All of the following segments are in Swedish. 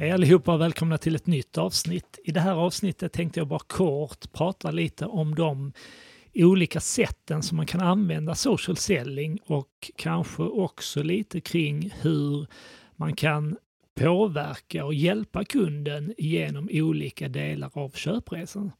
Hej allihopa och välkomna till ett nytt avsnitt. I det här avsnittet tänkte jag bara kort prata lite om de olika sätten som man kan använda social selling och kanske också lite kring hur man kan påverka och hjälpa kunden genom olika delar av köpresan.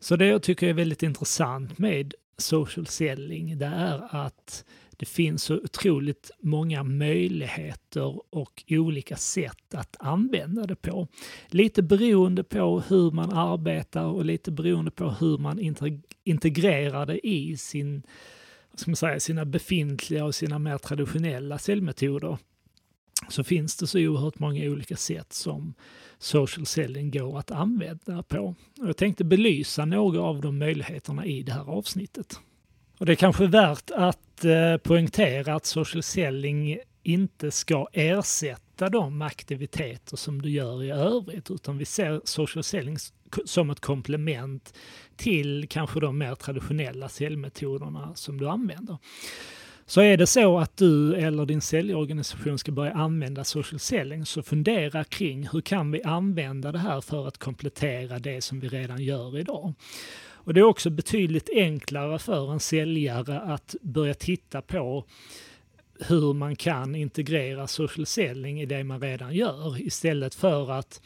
Så det jag tycker är väldigt intressant med social selling det är att det finns så otroligt många möjligheter och olika sätt att använda det på. Lite beroende på hur man arbetar och lite beroende på hur man integrerar det i sin, ska man säga, sina befintliga och sina mer traditionella säljmetoder så finns det så oerhört många olika sätt som social selling går att använda på. Jag tänkte belysa några av de möjligheterna i det här avsnittet. Och det är kanske värt att eh, poängtera att social selling inte ska ersätta de aktiviteter som du gör i övrigt, utan vi ser social selling som ett komplement till kanske de mer traditionella säljmetoderna som du använder. Så är det så att du eller din säljorganisation ska börja använda social selling så fundera kring hur kan vi använda det här för att komplettera det som vi redan gör idag. Och det är också betydligt enklare för en säljare att börja titta på hur man kan integrera social selling i det man redan gör istället för att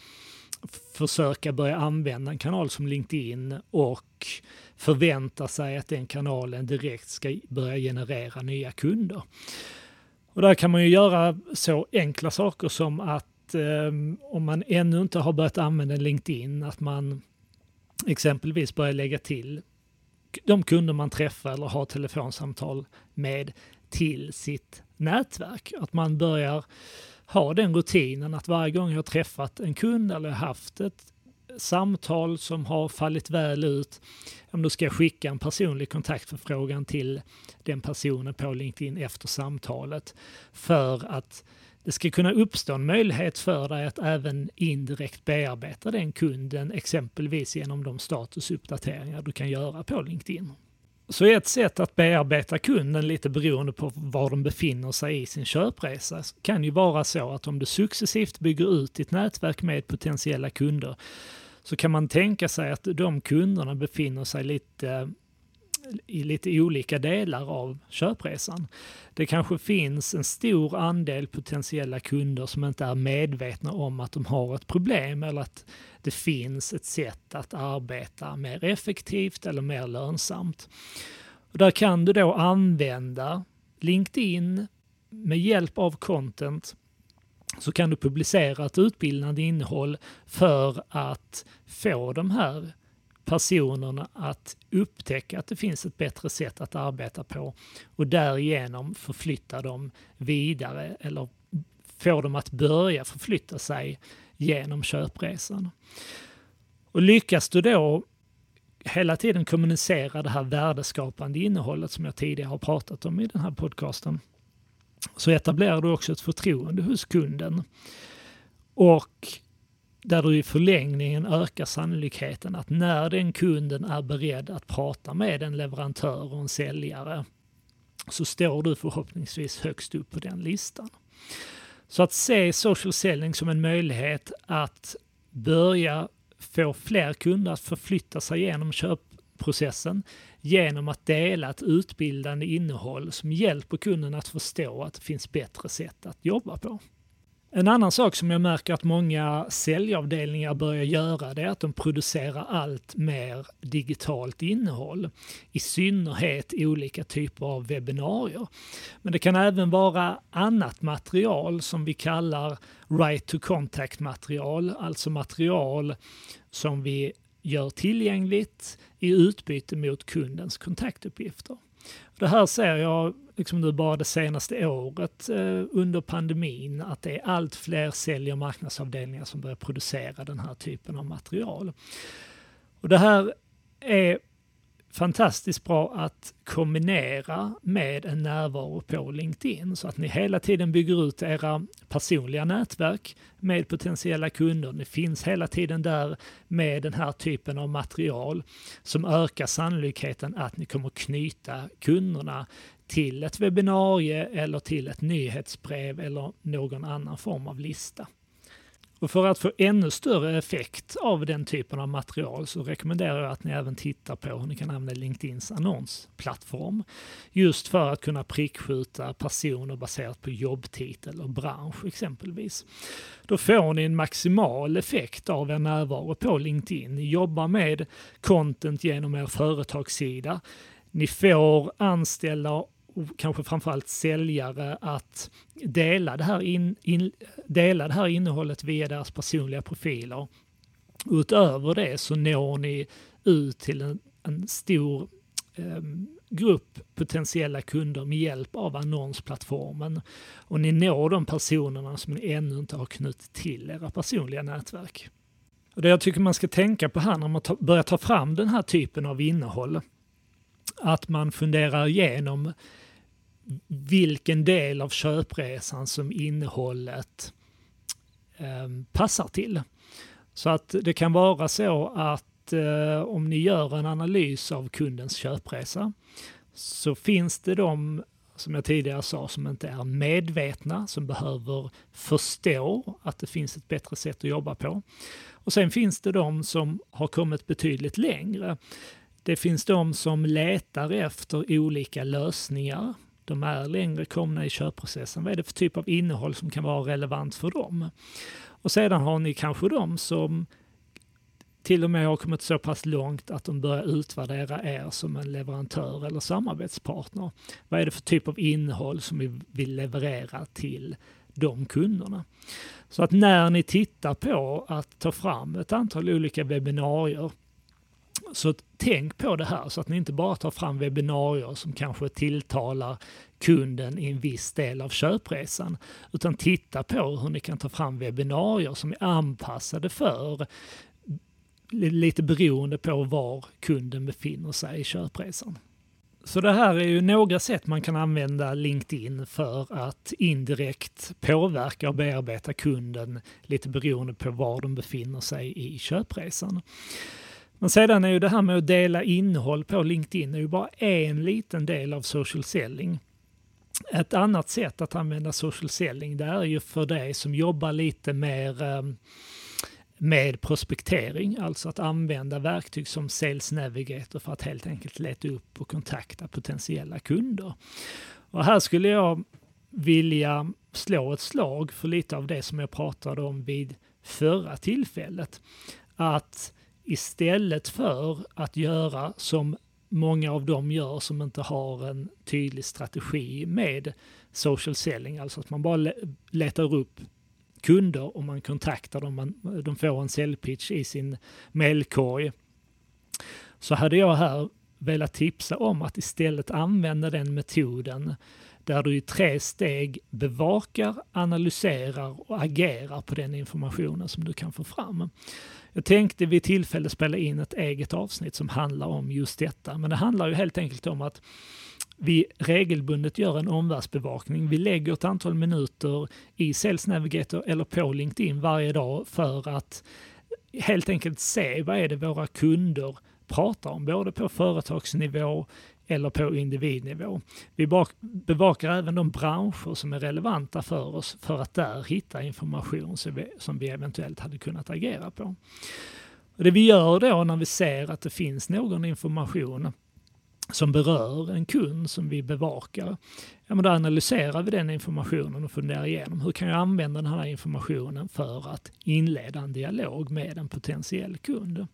försöka börja använda en kanal som LinkedIn och förvänta sig att den kanalen direkt ska börja generera nya kunder. Och där kan man ju göra så enkla saker som att eh, om man ännu inte har börjat använda LinkedIn, att man exempelvis börja lägga till de kunder man träffar eller har telefonsamtal med till sitt nätverk. Att man börjar ha den rutinen att varje gång jag träffat en kund eller haft ett samtal som har fallit väl ut, då ska jag skicka en personlig kontaktförfrågan till den personen på LinkedIn efter samtalet för att det ska kunna uppstå en möjlighet för dig att även indirekt bearbeta den kunden, exempelvis genom de statusuppdateringar du kan göra på LinkedIn. Så ett sätt att bearbeta kunden lite beroende på var de befinner sig i sin köpresa kan ju vara så att om du successivt bygger ut ditt nätverk med potentiella kunder så kan man tänka sig att de kunderna befinner sig lite i lite olika delar av köpresan. Det kanske finns en stor andel potentiella kunder som inte är medvetna om att de har ett problem eller att det finns ett sätt att arbeta mer effektivt eller mer lönsamt. Och där kan du då använda LinkedIn med hjälp av content så kan du publicera ett utbildande innehåll för att få de här personerna att upptäcka att det finns ett bättre sätt att arbeta på och därigenom förflytta dem vidare eller få dem att börja förflytta sig genom köpresan. Och lyckas du då hela tiden kommunicera det här värdeskapande innehållet som jag tidigare har pratat om i den här podcasten så etablerar du också ett förtroende hos kunden. Och där du i förlängningen ökar sannolikheten att när den kunden är beredd att prata med en leverantör och en säljare så står du förhoppningsvis högst upp på den listan. Så att se social selling som en möjlighet att börja få fler kunder att förflytta sig genom köpprocessen genom att dela ett utbildande innehåll som hjälper kunden att förstå att det finns bättre sätt att jobba på. En annan sak som jag märker att många säljavdelningar börjar göra det är att de producerar allt mer digitalt innehåll. I synnerhet i olika typer av webbinarier. Men det kan även vara annat material som vi kallar right to contact material, alltså material som vi gör tillgängligt i utbyte mot kundens kontaktuppgifter. Det här ser jag liksom nu bara det senaste året eh, under pandemin att det är allt fler sälj och marknadsavdelningar som börjar producera den här typen av material. Och det här är fantastiskt bra att kombinera med en närvaro på LinkedIn så att ni hela tiden bygger ut era personliga nätverk med potentiella kunder. Ni finns hela tiden där med den här typen av material som ökar sannolikheten att ni kommer knyta kunderna till ett webbinarie eller till ett nyhetsbrev eller någon annan form av lista. Och för att få ännu större effekt av den typen av material så rekommenderar jag att ni även tittar på hur ni kan använda LinkedIns annonsplattform. Just för att kunna prickskjuta personer baserat på jobbtitel och bransch exempelvis. Då får ni en maximal effekt av er närvaro på LinkedIn. Ni jobbar med content genom er företagssida. Ni får anställda kanske framförallt säljare att dela det, här in, in, dela det här innehållet via deras personliga profiler. Utöver det så når ni ut till en, en stor eh, grupp potentiella kunder med hjälp av annonsplattformen. Och ni når de personerna som ni ännu inte har knutit till era personliga nätverk. Och det jag tycker man ska tänka på här när man ta, börjar ta fram den här typen av innehåll, att man funderar igenom vilken del av köpresan som innehållet eh, passar till. Så att det kan vara så att eh, om ni gör en analys av kundens köpresa så finns det de, som jag tidigare sa, som inte är medvetna, som behöver förstå att det finns ett bättre sätt att jobba på. Och sen finns det de som har kommit betydligt längre. Det finns de som letar efter olika lösningar de är längre komna i köpprocessen. Vad är det för typ av innehåll som kan vara relevant för dem? Och sedan har ni kanske de som till och med har kommit så pass långt att de börjar utvärdera er som en leverantör eller samarbetspartner. Vad är det för typ av innehåll som vi vill leverera till de kunderna? Så att när ni tittar på att ta fram ett antal olika webbinarier så tänk på det här så att ni inte bara tar fram webbinarier som kanske tilltalar kunden i en viss del av köpresan, utan titta på hur ni kan ta fram webbinarier som är anpassade för lite beroende på var kunden befinner sig i köpresan. Så det här är ju några sätt man kan använda LinkedIn för att indirekt påverka och bearbeta kunden lite beroende på var de befinner sig i köpresan. Men sedan är ju det här med att dela innehåll på LinkedIn är ju bara en liten del av social selling. Ett annat sätt att använda social selling det är ju för dig som jobbar lite mer ehm, med prospektering, alltså att använda verktyg som Sales Navigator för att helt enkelt leta upp och kontakta potentiella kunder. Och här skulle jag vilja slå ett slag för lite av det som jag pratade om vid förra tillfället. Att istället för att göra som många av dem gör som inte har en tydlig strategi med social selling, alltså att man bara letar upp kunder och man kontaktar dem, man, de får en säljpitch i sin mailkorg. Så hade jag här velat tipsa om att istället använda den metoden där du i tre steg bevakar, analyserar och agerar på den informationen som du kan få fram. Jag tänkte vid tillfälle spela in ett eget avsnitt som handlar om just detta, men det handlar ju helt enkelt om att vi regelbundet gör en omvärldsbevakning. Vi lägger ett antal minuter i Sales Navigator eller på LinkedIn varje dag för att helt enkelt se vad är det våra kunder pratar om, både på företagsnivå eller på individnivå. Vi bevakar även de branscher som är relevanta för oss för att där hitta information som vi eventuellt hade kunnat agera på. Och det vi gör då när vi ser att det finns någon information som berör en kund som vi bevakar, ja, men då analyserar vi den informationen och funderar igenom hur kan jag använda den här informationen för att inleda en dialog med en potentiell kund.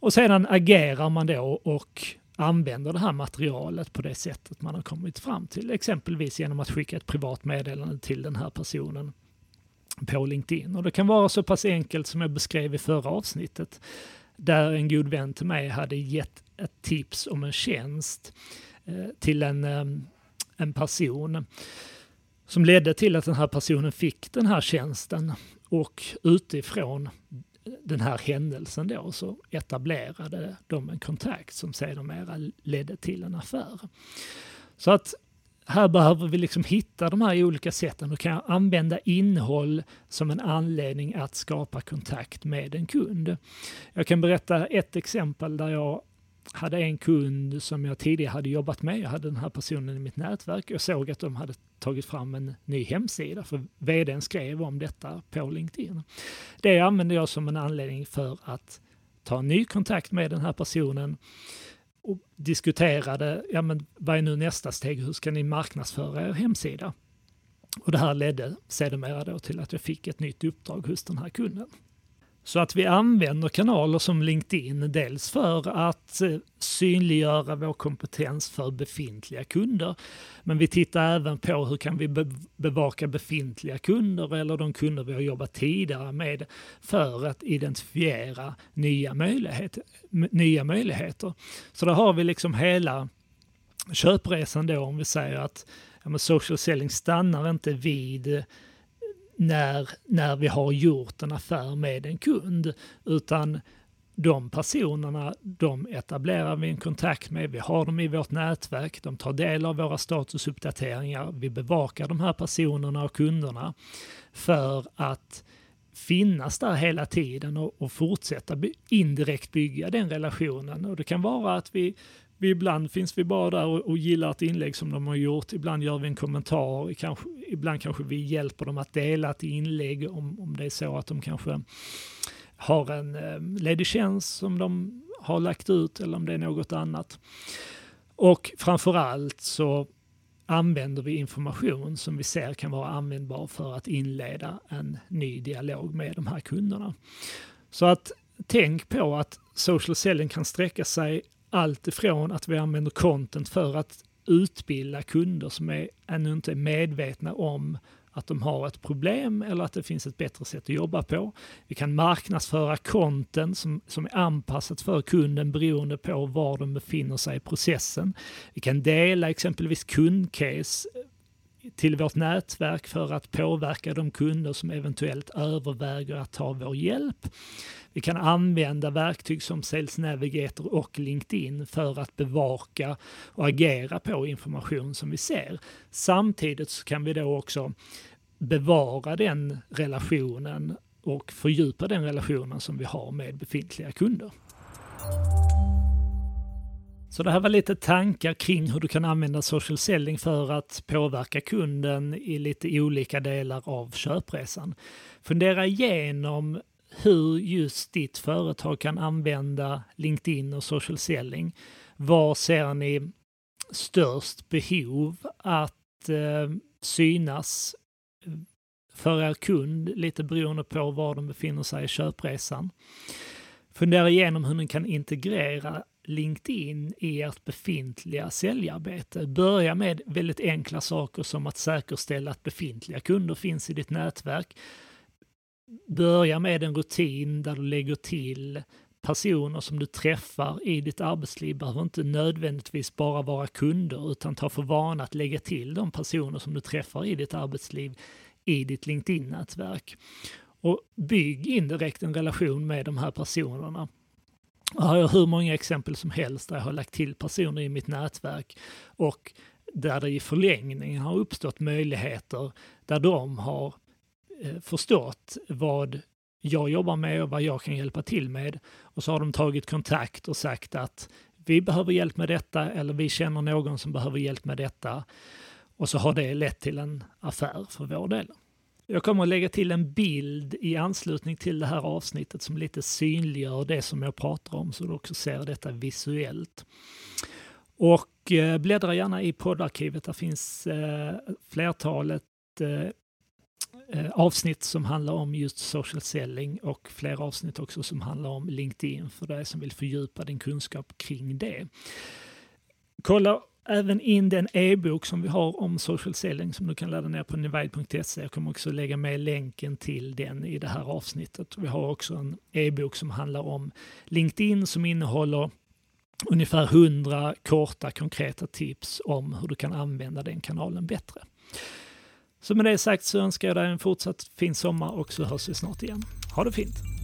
Och sedan agerar man då och använder det här materialet på det sättet man har kommit fram till, exempelvis genom att skicka ett privat meddelande till den här personen på LinkedIn. Och det kan vara så pass enkelt som jag beskrev i förra avsnittet, där en god vän till mig hade gett ett tips om en tjänst eh, till en, eh, en person som ledde till att den här personen fick den här tjänsten och utifrån den här händelsen då så etablerade de en kontakt som sedermera ledde till en affär. Så att här behöver vi liksom hitta de här olika sätten och kan använda innehåll som en anledning att skapa kontakt med en kund. Jag kan berätta ett exempel där jag hade en kund som jag tidigare hade jobbat med. Jag hade den här personen i mitt nätverk. Jag såg att de hade tagit fram en ny hemsida för vdn skrev om detta på LinkedIn. Det använde jag som en anledning för att ta ny kontakt med den här personen och diskuterade, ja men vad är nu nästa steg, hur ska ni marknadsföra er hemsida? Och det här ledde sedermera då till att jag fick ett nytt uppdrag hos den här kunden. Så att vi använder kanaler som LinkedIn, dels för att eh, synliggöra vår kompetens för befintliga kunder, men vi tittar även på hur kan vi bevaka befintliga kunder eller de kunder vi har jobbat tidigare med för att identifiera nya möjligheter. Nya möjligheter. Så där har vi liksom hela köpresan då om vi säger att ja, social selling stannar inte vid eh, när, när vi har gjort en affär med en kund, utan de personerna, de etablerar vi en kontakt med, vi har dem i vårt nätverk, de tar del av våra statusuppdateringar, vi bevakar de här personerna och kunderna för att finnas där hela tiden och, och fortsätta by indirekt bygga den relationen. Och det kan vara att vi vi ibland finns vi bara där och, och gillar ett inlägg som de har gjort. Ibland gör vi en kommentar. Kanske, ibland kanske vi hjälper dem att dela ett inlägg om, om det är så att de kanske har en eh, ledig tjänst som de har lagt ut eller om det är något annat. Och framför allt så använder vi information som vi ser kan vara användbar för att inleda en ny dialog med de här kunderna. Så att tänk på att social selling kan sträcka sig allt ifrån att vi använder content för att utbilda kunder som är, ännu inte är medvetna om att de har ett problem eller att det finns ett bättre sätt att jobba på. Vi kan marknadsföra content som, som är anpassat för kunden beroende på var de befinner sig i processen. Vi kan dela exempelvis kundcase till vårt nätverk för att påverka de kunder som eventuellt överväger att ta vår hjälp. Vi kan använda verktyg som Sales Navigator och LinkedIn för att bevaka och agera på information som vi ser. Samtidigt så kan vi då också bevara den relationen och fördjupa den relationen som vi har med befintliga kunder. Så det här var lite tankar kring hur du kan använda social selling för att påverka kunden i lite olika delar av köpresan. Fundera igenom hur just ditt företag kan använda LinkedIn och social selling. Var ser ni störst behov att eh, synas för er kund, lite beroende på var de befinner sig i köpresan. Fundera igenom hur ni kan integrera LinkedIn i ert befintliga säljarbete. Börja med väldigt enkla saker som att säkerställa att befintliga kunder finns i ditt nätverk. Börja med en rutin där du lägger till personer som du träffar i ditt arbetsliv behöver inte nödvändigtvis bara vara kunder utan ta för vana att lägga till de personer som du träffar i ditt arbetsliv i ditt LinkedIn-nätverk. Och bygg indirekt en relation med de här personerna. Jag har hur många exempel som helst där jag har lagt till personer i mitt nätverk och där det i förlängningen har uppstått möjligheter där de har eh, förstått vad jag jobbar med och vad jag kan hjälpa till med. Och så har de tagit kontakt och sagt att vi behöver hjälp med detta eller vi känner någon som behöver hjälp med detta. Och så har det lett till en affär för vår del. Jag kommer att lägga till en bild i anslutning till det här avsnittet som lite synliggör det som jag pratar om så du också ser detta visuellt. Och eh, bläddra gärna i poddarkivet, där finns eh, flertalet eh, eh avsnitt som handlar om just social selling och flera avsnitt också som handlar om LinkedIn för dig som vill fördjupa din kunskap kring det. Kolla även in den e-bok som vi har om social selling som du kan ladda ner på nivide.se. Jag kommer också lägga med länken till den i det här avsnittet. Vi har också en e-bok som handlar om LinkedIn som innehåller ungefär 100 korta konkreta tips om hur du kan använda den kanalen bättre. Så med det sagt så önskar jag dig en fortsatt fin sommar och så hörs vi snart igen. Ha det fint!